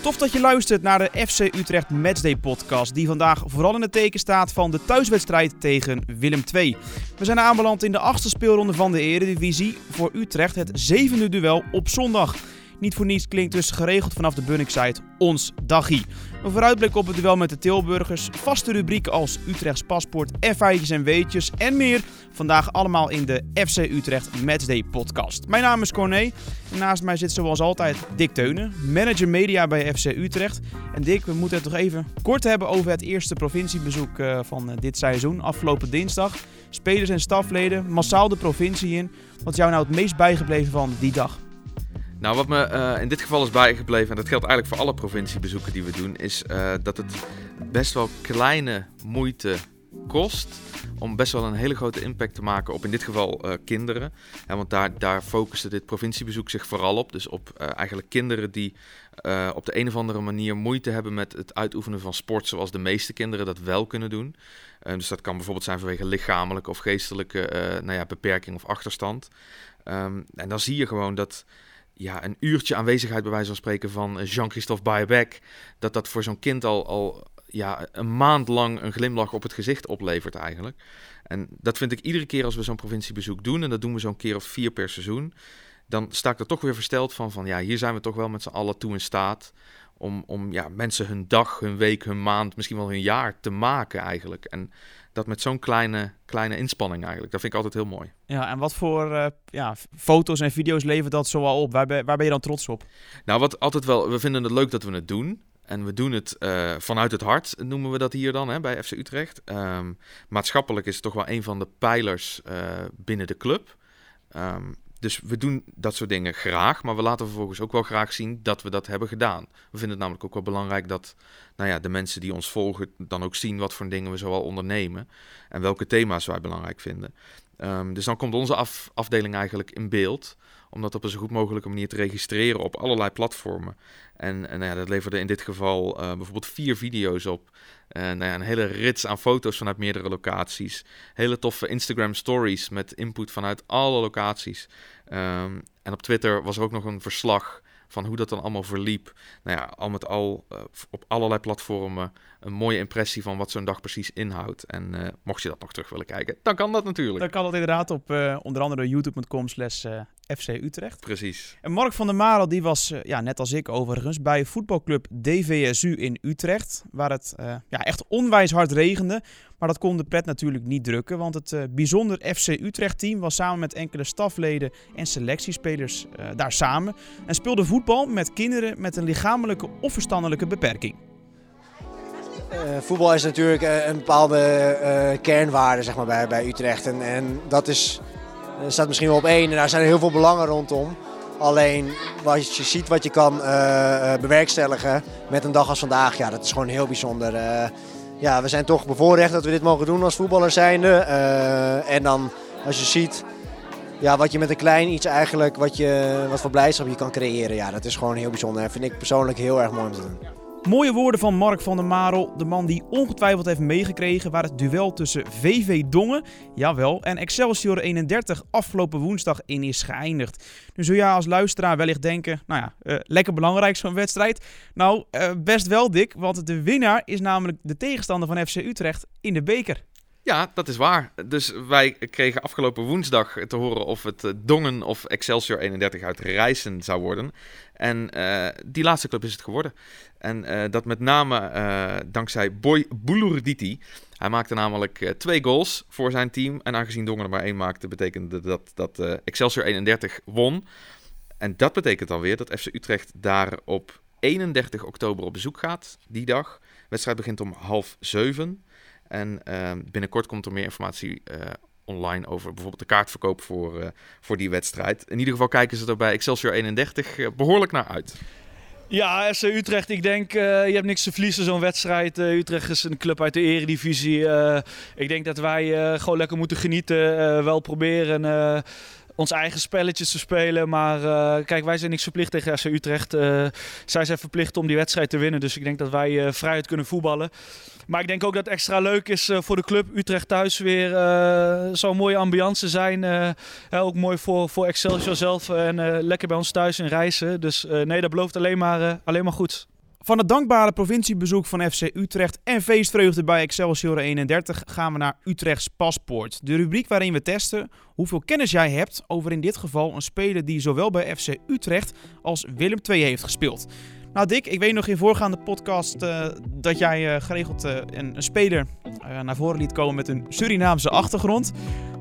Tof dat je luistert naar de FC Utrecht Matchday podcast, die vandaag vooral in het teken staat van de thuiswedstrijd tegen Willem II. We zijn aanbeland in de achtste speelronde van de Eredivisie. Voor Utrecht het zevende duel op zondag. Niet voor niets klinkt dus geregeld vanaf de Bunningside ons daggie. Een vooruitblik op het duel met de Tilburgers, vaste rubrieken als Utrechts paspoort, feitjes en weetjes en meer. Vandaag allemaal in de FC Utrecht Matchday podcast. Mijn naam is Corné en naast mij zit zoals altijd Dick Teunen, manager media bij FC Utrecht. En Dick, we moeten het toch even kort hebben over het eerste provinciebezoek eh, van eh, dit seizoen, afgelopen dinsdag. Spelers en stafleden, massaal de provincie in. Wat is jou nou het meest bijgebleven van die dag? Nou, wat me uh, in dit geval is bijgebleven, en dat geldt eigenlijk voor alle provinciebezoeken die we doen, is uh, dat het best wel kleine moeite kost om best wel een hele grote impact te maken op in dit geval uh, kinderen. Ja, want daar, daar focuste dit provinciebezoek zich vooral op. Dus op eigenlijk kinderen die op de een of andere manier moeite hebben met het uitoefenen van sport, zoals de meeste kinderen dat wel kunnen doen. dus dat kan bijvoorbeeld zijn vanwege lichamelijke of geestelijke nou ja, beperking of achterstand. Um, en dan zie je gewoon dat ja, een uurtje aanwezigheid bij wijze van spreken van Jean-Christophe Bayebeck, dat dat voor zo'n kind al, al ja, een maand lang een glimlach op het gezicht oplevert eigenlijk. En dat vind ik iedere keer als we zo'n provinciebezoek doen, en dat doen we zo'n keer of vier per seizoen, dan sta ik er toch weer versteld van, van ja, hier zijn we toch wel met z'n allen toe in staat om, om ja, mensen hun dag, hun week, hun maand, misschien wel hun jaar te maken eigenlijk. En dat met zo'n kleine, kleine inspanning eigenlijk. Dat vind ik altijd heel mooi. Ja, en wat voor uh, ja, foto's en video's levert dat zoal op? Waar ben, waar ben je dan trots op? Nou, wat altijd wel, we vinden het leuk dat we het doen. En we doen het uh, vanuit het hart, noemen we dat hier dan hè, bij FC Utrecht. Um, maatschappelijk is het toch wel een van de pijlers uh, binnen de club. Um, dus we doen dat soort dingen graag, maar we laten vervolgens ook wel graag zien dat we dat hebben gedaan. We vinden het namelijk ook wel belangrijk dat nou ja, de mensen die ons volgen dan ook zien wat voor dingen we zoal ondernemen en welke thema's wij belangrijk vinden. Um, dus dan komt onze af, afdeling eigenlijk in beeld om dat op een zo goed mogelijke manier te registreren op allerlei platformen. En, en nou ja, dat leverde in dit geval uh, bijvoorbeeld vier video's op. Uh, nou ja, een hele rits aan foto's vanuit meerdere locaties. Hele toffe Instagram stories met input vanuit alle locaties. Um, en op Twitter was er ook nog een verslag van hoe dat dan allemaal verliep. Nou ja, al met al uh, op allerlei platformen een mooie impressie van wat zo'n dag precies inhoudt. En uh, mocht je dat nog terug willen kijken, dan kan dat natuurlijk. Dan kan dat inderdaad op uh, onder andere youtube.com slash FC Utrecht. Precies. En Mark van der Marel die was, ja, net als ik overigens, bij voetbalclub DVSU in Utrecht. Waar het ja, echt onwijs hard regende. Maar dat kon de pret natuurlijk niet drukken. Want het bijzonder FC Utrecht team was samen met enkele stafleden en selectiespelers daar samen. En speelde voetbal met kinderen met een lichamelijke of verstandelijke beperking. Uh, voetbal is natuurlijk uh, een bepaalde uh, kernwaarde zeg maar, bij, bij Utrecht. En, en dat is, staat misschien wel op één en daar zijn er heel veel belangen rondom. Alleen wat je ziet wat je kan bewerkstelligen met een dag als vandaag, ja, dat is gewoon heel bijzonder. ja, we zijn toch bevoorrecht dat we dit mogen doen als voetballer zijnde. en dan als je ziet ja, wat je met een klein iets eigenlijk, wat, je, wat voor blijdschap je kan creëren, ja, dat is gewoon heel bijzonder. En vind ik persoonlijk heel erg mooi om te doen. Mooie woorden van Mark van der Marel, de man die ongetwijfeld heeft meegekregen waar het duel tussen VV Dongen, jawel, en Excelsior 31 afgelopen woensdag in is geëindigd. Nu zul je als luisteraar wellicht denken, nou ja, uh, lekker belangrijk zo'n wedstrijd. Nou, uh, best wel dik, want de winnaar is namelijk de tegenstander van FC Utrecht in de beker. Ja, dat is waar. Dus wij kregen afgelopen woensdag te horen of het eh, Dongen of Excelsior 31 uit Rijssen zou worden. En uh, die laatste club is het geworden. En uh, dat met name dankzij Boy Boulurditi. Hij maakte namelijk twee goals voor zijn team. En aangezien Dongen er maar één maakte, betekende dat dat Excelsior 31 won. En dat betekent dan weer dat FC Utrecht daar op 31 oktober op bezoek gaat, die dag. De wedstrijd begint om half zeven. En uh, binnenkort komt er meer informatie uh, online over bijvoorbeeld de kaartverkoop voor, uh, voor die wedstrijd. In ieder geval kijken ze er bij Excelsior 31 behoorlijk naar uit. Ja, FC Utrecht, ik denk, je hebt niks te verliezen zo'n wedstrijd. Utrecht is een club uit de eredivisie. ik denk dat wij gewoon lekker moeten genieten, wel proberen ons eigen spelletjes te spelen. Maar kijk, wij zijn niks verplicht tegen FC Utrecht. Zij zijn verplicht om die wedstrijd te winnen. Dus ik denk dat wij vrijheid kunnen voetballen. Maar ik denk ook dat het extra leuk is voor de club. Utrecht thuis weer zo'n mooie ambiance zijn. ook mooi voor, voor Excelsior zelf. En lekker bij ons thuis in reizen. Dus nee, dat belooft alleen maar, alleen maar goed. Van het dankbare provinciebezoek van FC Utrecht en feestvreugde bij Excelsior 31 gaan we naar Utrechts Paspoort. De rubriek waarin we testen hoeveel kennis jij hebt over in dit geval een speler die zowel bij FC Utrecht als Willem II heeft gespeeld. Nou Dick, ik weet nog in voorgaande podcast uh, dat jij uh, geregeld uh, een, een, speler naar voren liet komen met een Surinaamse achtergrond.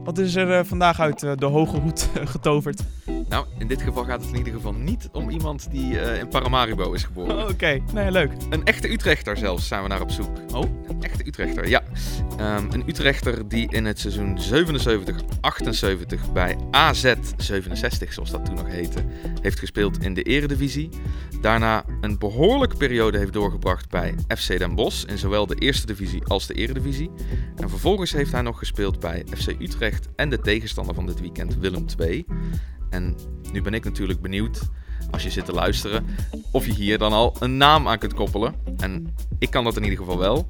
Wat is er vandaag uit de hoge hoed getoverd? Nou, in dit geval gaat het in ieder geval niet om iemand die in Paramaribo is geboren. Oh, Oké, nee, leuk. Een echte Utrechter zelfs zijn we naar op zoek. Oh? Een echte Utrechter, ja. Um, een Utrechter die in het seizoen 77-78 bij AZ 67, zoals dat toen nog heette, heeft gespeeld in de eredivisie. Daarna een behoorlijke periode heeft doorgebracht bij FC Den Bosch in zowel de eerste divisie als de eredivisie. En vervolgens heeft hij nog gespeeld bij FC Utrecht en de tegenstander van dit weekend Willem II. En nu ben ik natuurlijk benieuwd, als je zit te luisteren, of je hier dan al een naam aan kunt koppelen. En ik kan dat in ieder geval wel,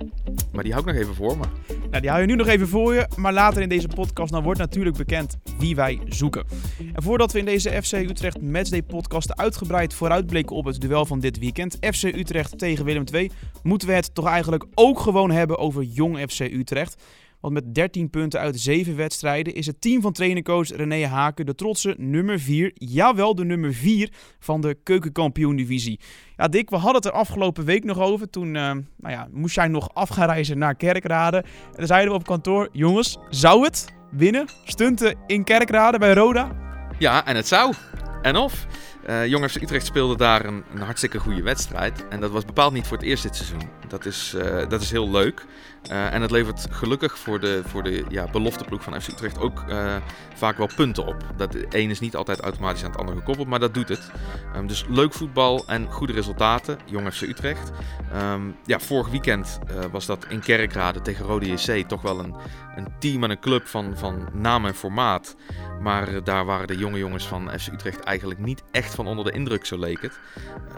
maar die hou ik nog even voor me. Nou, die hou je nu nog even voor je, maar later in deze podcast dan wordt natuurlijk bekend wie wij zoeken. En voordat we in deze FC Utrecht Matchday podcast uitgebreid vooruitblikken op het duel van dit weekend, FC Utrecht tegen Willem II, moeten we het toch eigenlijk ook gewoon hebben over jong FC Utrecht. Want met 13 punten uit 7 wedstrijden is het team van trainercoach René Haken de trotse nummer 4, jawel de nummer 4 van de keukenkampioen-divisie. Ja, Dick, we hadden het er afgelopen week nog over. Toen uh, nou ja, moest jij nog af gaan reizen naar Kerkrade. En dan zeiden we op kantoor, jongens, zou het winnen? Stunten in Kerkrade bij Roda? Ja, en het zou. En of. Uh, Jong FC Utrecht speelde daar een, een, hartstikke goede wedstrijd. En dat was bepaald niet voor het eerst dit seizoen. Dat is, uh, dat is heel leuk. Uh, en het levert gelukkig voor de, voor de ja, belofteploeg van FC Utrecht ook uh, vaak wel punten op. Dat de een is niet altijd automatisch aan het andere gekoppeld, maar dat doet het. Um, dus leuk voetbal en goede resultaten. Jong FC Utrecht. Um, ja, vorig weekend uh, was dat in Kerkrade tegen Rode JC toch wel een, een team en een club van, van naam en formaat. Maar daar waren de jonge jongens van FC Utrecht eigenlijk niet echt van onder de indruk, zo leek het.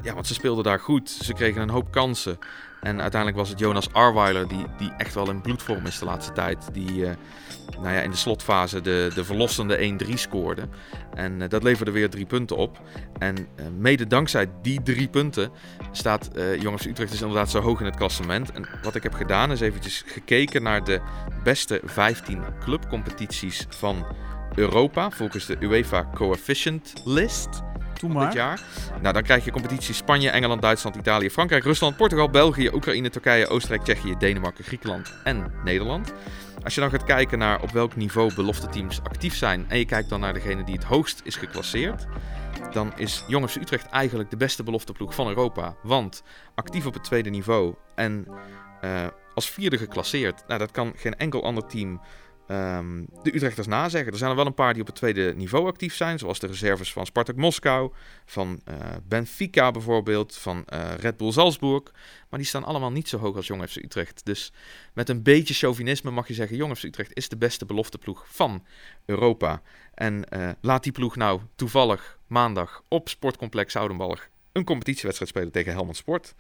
ja, want ze speelden daar goed. Ze kregen een hoop kansen. En uiteindelijk was het Jonas Arweiler, die, die echt wel in bloedvorm is de laatste tijd. Die uh, nou ja, in de slotfase de, de verlossende 1-3 scoorde. En uh, dat leverde weer drie punten op. En uh, mede dankzij die drie punten staat Jongens Utrecht dus inderdaad zo hoog in het klassement. En wat ik heb gedaan is eventjes gekeken naar de beste 15 clubcompetities van Europa. Volgens de UEFA Coefficient List. Doe maar. dit jaar. Nou, dan krijg je competitie Spanje, Engeland, Duitsland, Italië, Frankrijk, Rusland, Portugal, België, Oekraïne, Turkije, Oostenrijk, Tsjechië, Denemarken, Griekenland en Nederland. Als je dan gaat kijken naar op welk niveau belofte teams actief zijn en je kijkt dan naar degene die het hoogst is geclasseerd, dan is Jong FC Utrecht eigenlijk de beste belofteploeg van Europa. Want actief op het tweede niveau en uh, als vierde geclasseerd, nou, dat kan geen enkel ander team um, de Utrechters nazeggen. Er zijn er wel een paar die op het tweede niveau actief zijn, zoals de reserves van Spartak Moskou, van uh, Benfica bijvoorbeeld, van uh, Red Bull Salzburg. Maar die staan allemaal niet zo hoog als Jong FC Utrecht. Dus met een beetje chauvinisme mag je zeggen, Jong FC Utrecht is de beste belofteploeg van Europa. En uh, laat die ploeg nou toevallig maandag op Sportcomplex Oudenbalg een competitiewedstrijd spelen tegen Helmond Sport.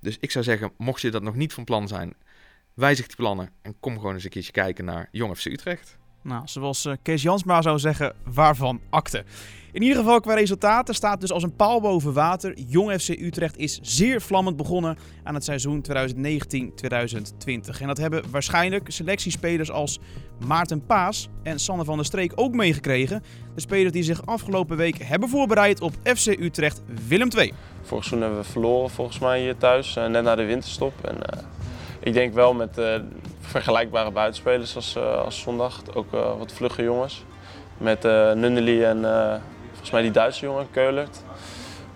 Dus ik zou zeggen, mocht je dat nog niet van plan zijn, wijzig die plannen en kom gewoon eens een keertje kijken naar Jong FC Utrecht. Nou, zoals uh, Kees Jansma zou zeggen, waarvan akte. In ieder geval qua resultaten staat dus als een paal boven water. Jong FC Utrecht is zeer vlammend begonnen aan het seizoen 2019-2020. En dat hebben waarschijnlijk selectiespelers als Maarten Paas en Sander van der Streek ook meegekregen. De spelers die zich afgelopen week hebben voorbereid op FC Utrecht Willem II. Vorig seizoen hebben we verloren volgens mij hier thuis, uh, net na de winterstop. En, uh ik denk wel met uh, vergelijkbare buitenspelers als, uh, als zondag. Ook uh, wat vlugge jongens. Met Nunnely en volgens mij die Duitse jongen, Keulert.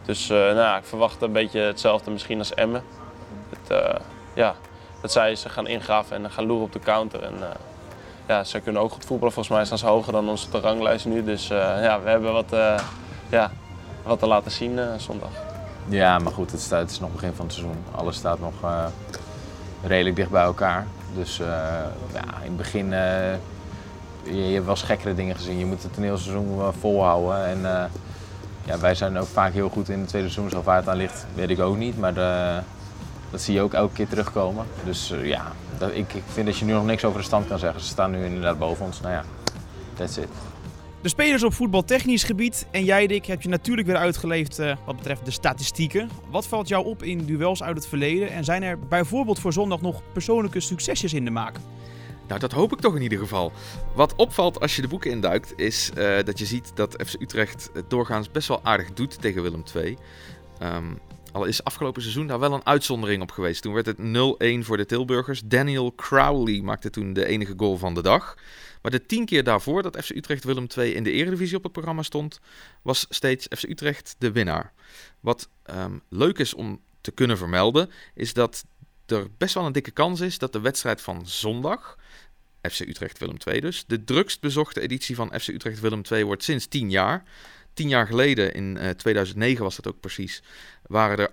Dus nou ja, ik verwacht een beetje hetzelfde misschien als Emmen. Het, ja, dat zij ze gaan ingraven en gaan loeren op de counter. En, ja, ze kunnen ook goed voetballen. Volgens mij staan ze hoger dan onze ranglijst nu. Dus ja, we hebben wat, ja, wat te laten zien zondag. Ja, maar goed, het, staat, het is nog begin van het seizoen. Alles staat nog redelijk dicht bij elkaar. Dus uh, ja, in het begin, uh, je, je, hebt wel eens gekkere dingen gezien. Je moet het toneelseizoen volhouden. En ja, wij zijn ook vaak heel goed in het tweede seizoen. Zo waar het aan ligt, weet ik ook niet. Maar dat zie je ook elke keer terugkomen. Dus ja, ik, ik vind dat je nu nog niks over de stand kan zeggen. Ze staan nu inderdaad boven ons. Nou ja, that's it. De spelers op voetbaltechnisch gebied en jij Dick heb je natuurlijk weer uitgeleefd uh, wat betreft de statistieken. Wat valt jou op in duels uit het verleden en zijn er bijvoorbeeld voor zondag nog persoonlijke succesjes in de maak? Nou, dat hoop ik toch in ieder geval. Wat opvalt als je de boeken induikt, is uh, dat je ziet dat FC Utrecht het doorgaans best wel aardig doet tegen Willem II. Um, al is afgelopen seizoen daar wel een uitzondering op geweest. Toen werd het 0-1 voor de Tilburgers. Daniel Crowley maakte toen de enige goal van de dag. Maar de tien keer daarvoor dat FC Utrecht Willem II in de Eredivisie op het programma stond, was steeds FC Utrecht de winnaar. Wat um, leuk is om te kunnen vermelden, is dat er best wel een dikke kans is dat de wedstrijd van zondag, FC Utrecht Willem II dus, de drukst bezochte editie van FC Utrecht Willem II wordt sinds 10 jaar. Tien jaar geleden, in uh, 2009 was dat ook precies, waren er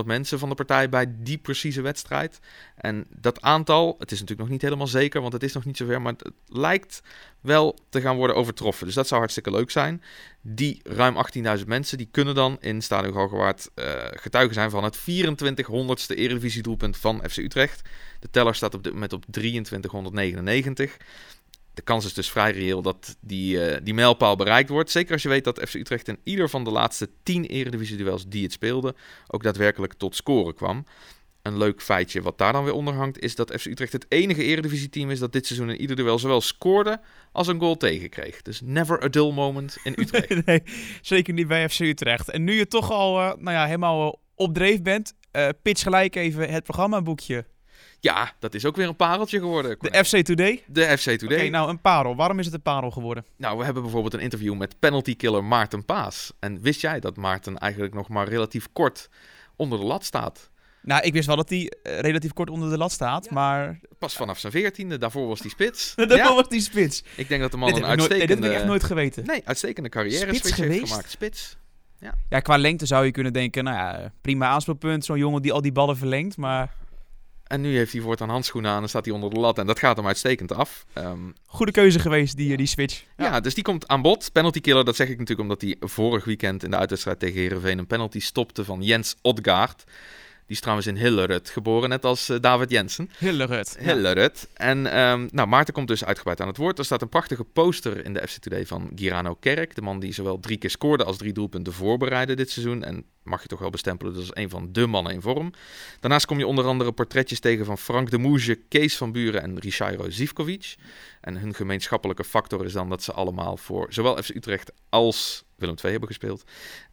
18.200 mensen van de partij bij die precieze wedstrijd. En dat aantal, het is natuurlijk nog niet helemaal zeker, want het is nog niet zover, maar het lijkt wel te gaan worden overtroffen. Dus dat zou hartstikke leuk zijn. Die ruim 18.000 mensen, die kunnen dan in Stadion Galgenwaard uh, getuigen zijn van het 2400ste Eredivisie doelpunt van FC Utrecht. De teller staat op dit moment op 2399 de kans is dus vrij reëel dat die, uh, die mijlpaal bereikt wordt. Zeker als je weet dat FC Utrecht in ieder van de laatste 10 Eredivisie-duels die het speelde, ook daadwerkelijk tot scoren kwam. Een leuk feitje wat daar dan weer onder hangt, is dat FC Utrecht het enige Eredivisie-team is dat dit seizoen in ieder duel zowel scoorde als een goal tegenkreeg. Dus never a dull moment in Utrecht. nee, zeker niet bij FC Utrecht. En nu je toch al uh, nou ja, helemaal uh, op dreef bent, pitch gelijk even het programmaboekje. Ja, dat is ook weer een pareltje geworden. De FC Today? De FC Today. Oké, nou een parel. Waarom is het een parel geworden? Nou, we hebben bijvoorbeeld een interview met penalty killer Maarten Paas. En wist jij dat Maarten eigenlijk nog maar relatief kort onder de lat staat? Nou, ik wist wel dat hij uh, relatief kort onder de lat staat, ja. maar... Pas vanaf zijn veertiende, daarvoor was hij spits. daarvoor ja. was hij spits. Ik denk dat de man dit een uitstekende... Nooit, nee, dit heb ik echt nooit geweten. Nee, uitstekende carrière spits geweest. heeft gemaakt. Spits. Ja. ja, qua lengte zou je kunnen denken, nou ja, prima aanspeelpunt. Zo'n jongen die al die ballen verlengt, maar... En nu heeft hij voortaan handschoenen aan en staat hij onder de lat. En dat gaat hem uitstekend af. Um, Goede keuze geweest, die, die switch. Ja. ja. dus die komt aan bod. Penalty killer, dat zeg ik natuurlijk omdat hij vorig weekend in de uitwedstrijd tegen Heerenveen een penalty stopte van Jens Odgaard. Die is trouwens in Hillerud geboren, net als uh, David Jensen. Hillerud. Hillerud. Ja. En um, nou, Maarten komt dus uitgebreid aan het woord. Er staat een prachtige poster in de FC Today van Girano Kerk. De man die zowel drie keer scoorde als drie doelpunten voorbereidde dit seizoen. En mag je toch wel bestempelen, dat is een van de mannen in vorm. Daarnaast kom je onder andere portretjes tegen van Frank de Moege, Kees van Buren en Richairo Zivkovic. En hun gemeenschappelijke factor is dan dat ze allemaal voor zowel FC Utrecht als Willem II hebben gespeeld.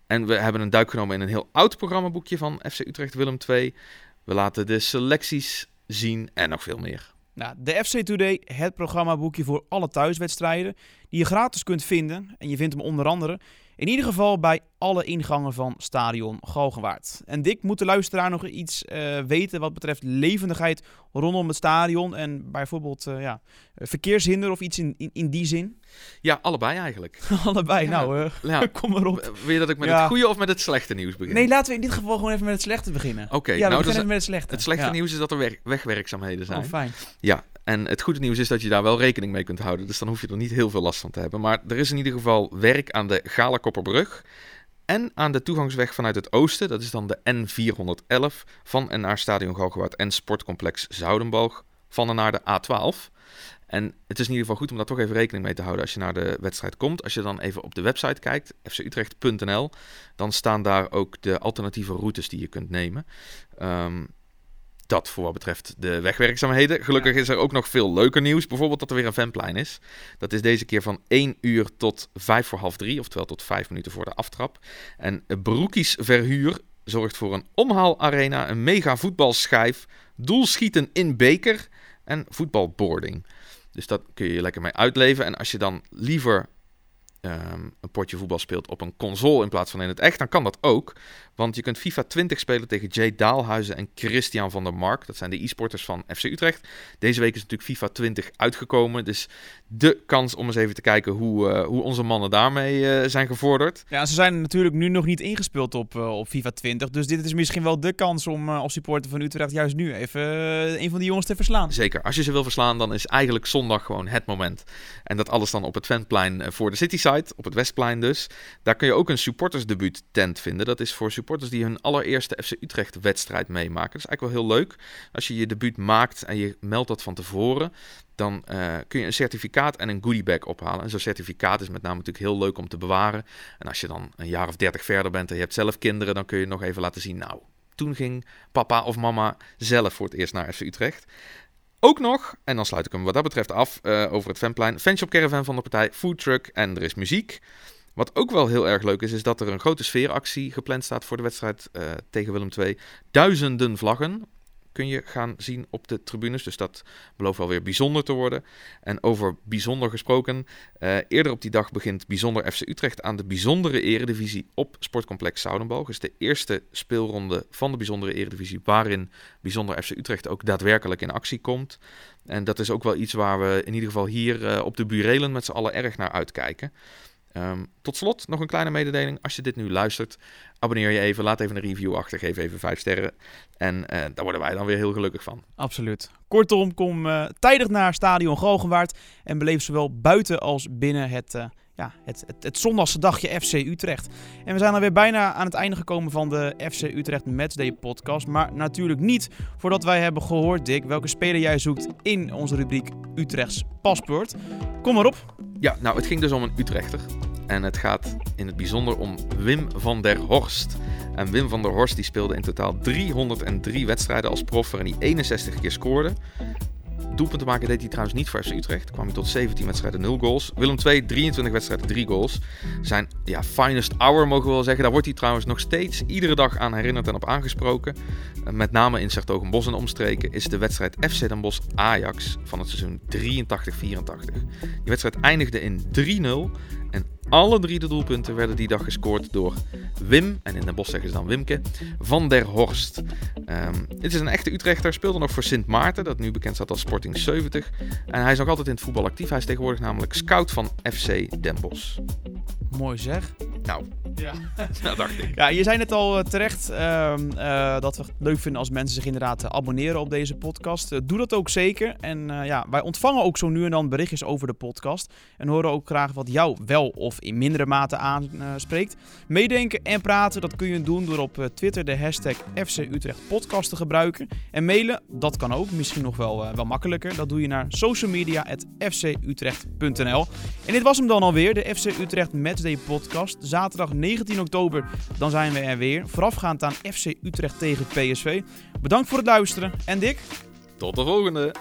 En we hebben een duik genomen in een heel oud programmaboekje van FC Utrecht Willem II. We laten de selecties zien en nog veel meer. Nou, de FC Today, het programmaboekje voor alle thuiswedstrijden, die je gratis kunt vinden. En je vindt hem onder andere in ieder geval bij alle ingangen van Stadion Galgenwaard. En Dick, moet de luisteraar nog iets uh, weten wat betreft levendigheid rondom het stadion en bijvoorbeeld uh, ja, verkeershinder of iets in, in, in, die zin? Ja, allebei eigenlijk. allebei, ja. nou, uh, ja. kom maar op. Wil je dat ik met ja. het goede of met het slechte nieuws begin? Nee, laten we in dit geval gewoon even met het slechte beginnen. Oké, okay, ja, we nou, beginnen dus, met het slechte. Het slechte nieuws is dat er weg, wegwerkzaamheden zijn. Oh, fijn. Ja, en het goede nieuws is dat je daar wel rekening mee kunt houden. Dus dan hoef je er niet heel veel last van te hebben. Maar er is in ieder geval werk aan de Galakopperbrug. En aan de toegangsweg vanuit het oosten, dat is dan de N411, van en naar Stadion Galgenwaard en Sportcomplex Zoudenbalg, van en naar de A12. En het is in ieder geval goed om daar toch even rekening mee te houden als je naar de wedstrijd komt. Als je dan even op de website kijkt, fcutrecht.nl, dan staan daar ook de alternatieve routes die je kunt nemen. Um, dat voor wat betreft de wegwerkzaamheden. Gelukkig ja. is er ook nog veel leuker nieuws. Bijvoorbeeld dat er weer een ventplein is. Dat is deze keer van 1 uur tot 5 voor half 3, oftewel tot 5 minuten voor de aftrap. En Broekies Verhuur zorgt voor een omhaalarena, een mega voetbalschijf, doelschieten in beker en voetbalboarding. Dus dat kun je lekker mee uitleven. En als je dan liever um, een potje voetbal speelt op een console in plaats van in het echt, dan kan dat ook. Want je kunt FIFA 20 spelen tegen Jay Daalhuizen en Christian van der Mark. Dat zijn de e-sporters van FC Utrecht. Deze week is natuurlijk FIFA 20 uitgekomen. Dus de kans om eens even te kijken hoe, uh, hoe onze mannen daarmee uh, zijn gevorderd. Ja, ze zijn natuurlijk nu nog niet ingespeeld op, uh, op FIFA 20. Dus dit is misschien wel de kans om als supporter van Utrecht juist nu even een van die jongens te verslaan. Zeker. Als je ze wil verslaan, dan is eigenlijk zondag gewoon het moment. En dat alles dan op het Ventplein voor de City website, op het Westplein dus. Daar kun je ook een supportersdebuut tent vinden. Dat is voor supporters die hun allereerste FC Utrecht wedstrijd meemaken. Dat is eigenlijk wel heel leuk. Als je je debuut maakt en je meldt dat van tevoren, dan uh, kun je een certificaat en een goodiebag ophalen. En zo'n certificaat is met name natuurlijk heel leuk om te bewaren. En als je dan een jaar of dertig verder bent en je hebt zelf kinderen, dan kun je nog even laten zien, nou, toen ging papa of mama zelf voor het eerst naar FC Utrecht. Ook nog, en dan sluit ik hem wat dat betreft af uh, over het fanplein, fanshop caravan van de partij, foodtruck en er is muziek. Wat ook wel heel erg leuk is, is dat er een grote sfeeractie gepland staat voor de wedstrijd uh, tegen Willem II. Duizenden vlaggen kun je gaan zien op de tribunes. Dus dat belooft wel weer bijzonder te worden. En over bijzonder gesproken, uh, eerder op die dag begint Bijzonder FC Utrecht aan de bijzondere eredivisie op Sportcomplex Zoudenbalg. Dus de eerste speelronde van de bijzondere eredivisie waarin Bijzonder FC Utrecht ook daadwerkelijk in actie komt. En dat is ook wel iets waar we in ieder geval hier uh, op de burelen met z'n allen erg naar uitkijken. Um, tot slot nog een kleine mededeling. Als je dit nu luistert, abonneer je even, laat even een review achter, geef even 5 sterren. En uh, daar worden wij dan weer heel gelukkig van. Absoluut. Kortom, kom uh, tijdig naar Stadion Galgenwaard en beleef zowel buiten als binnen het, uh, ja, het, het, het zondagse dagje FC Utrecht. En we zijn alweer bijna aan het einde gekomen van de FC Utrecht Matchday podcast. Maar natuurlijk niet voordat wij hebben gehoord, Dick, welke speler jij zoekt in onze rubriek Utrechts Paspoort. Kom maar op. Ja, nou, het ging dus om een Utrechter. En het gaat in het bijzonder om Wim van der Horst. En Wim van der Horst die speelde in totaal 303 wedstrijden als prof waarin hij 61 keer scoorde. Doelpunten maken deed hij trouwens niet voor Utrecht. Kwam hij tot 17 wedstrijden, 0 goals. Willem II, 23 wedstrijden, 3 goals. Zijn ja, finest hour mogen we wel zeggen. Daar wordt hij trouwens nog steeds iedere dag aan herinnerd en op aangesproken. Met name in Sertogenbos en omstreken is de wedstrijd FC Den Bosch Ajax van het seizoen 83-84. Die wedstrijd eindigde in 3-0 en alle drie de doelpunten werden die dag gescoord door Wim, en in Den Bosch zeggen ze dan Wimke, van der Horst. Um, dit is een echte Utrechter, speelde nog voor Sint Maarten, dat nu bekend staat als Sporting 70. En hij is nog altijd in het voetbal actief. Hij is tegenwoordig namelijk scout van FC Den Bosch. Mooi zeg. Nou, ja. dat dacht ik. Ja, je zei net al uh, terecht uh, uh, dat we het leuk vinden als mensen zich inderdaad abonneren op deze podcast. doe dat ook zeker. En ja, wij ontvangen ook zo nu en dan berichtjes over de podcast. En horen ook graag wat jou wel of in mindere mate aanspreekt. Meedenken en praten, dat kun je doen door op Twitter de hashtag FC Utrecht podcast te gebruiken. En mailen, dat kan ook. Misschien nog wel, wel makkelijker. Dat doe je naar socialmedia.fcutrecht.nl En dit was hem dan alweer, de FC Utrecht Matchday podcast. Zaterdag 19 oktober, dan zijn we er weer. Voorafgaand aan FC Utrecht tegen PSV. Bedankt voor het luisteren en Dick. Tot de volgende.